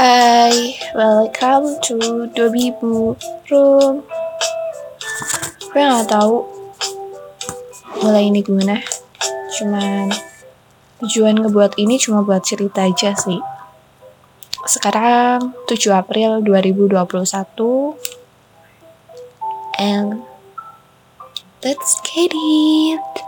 Hai, welcome to Dobibu Room. Gue gak tahu mulai ini gimana. Cuman tujuan ngebuat ini cuma buat cerita aja sih. Sekarang 7 April 2021 and let's get it.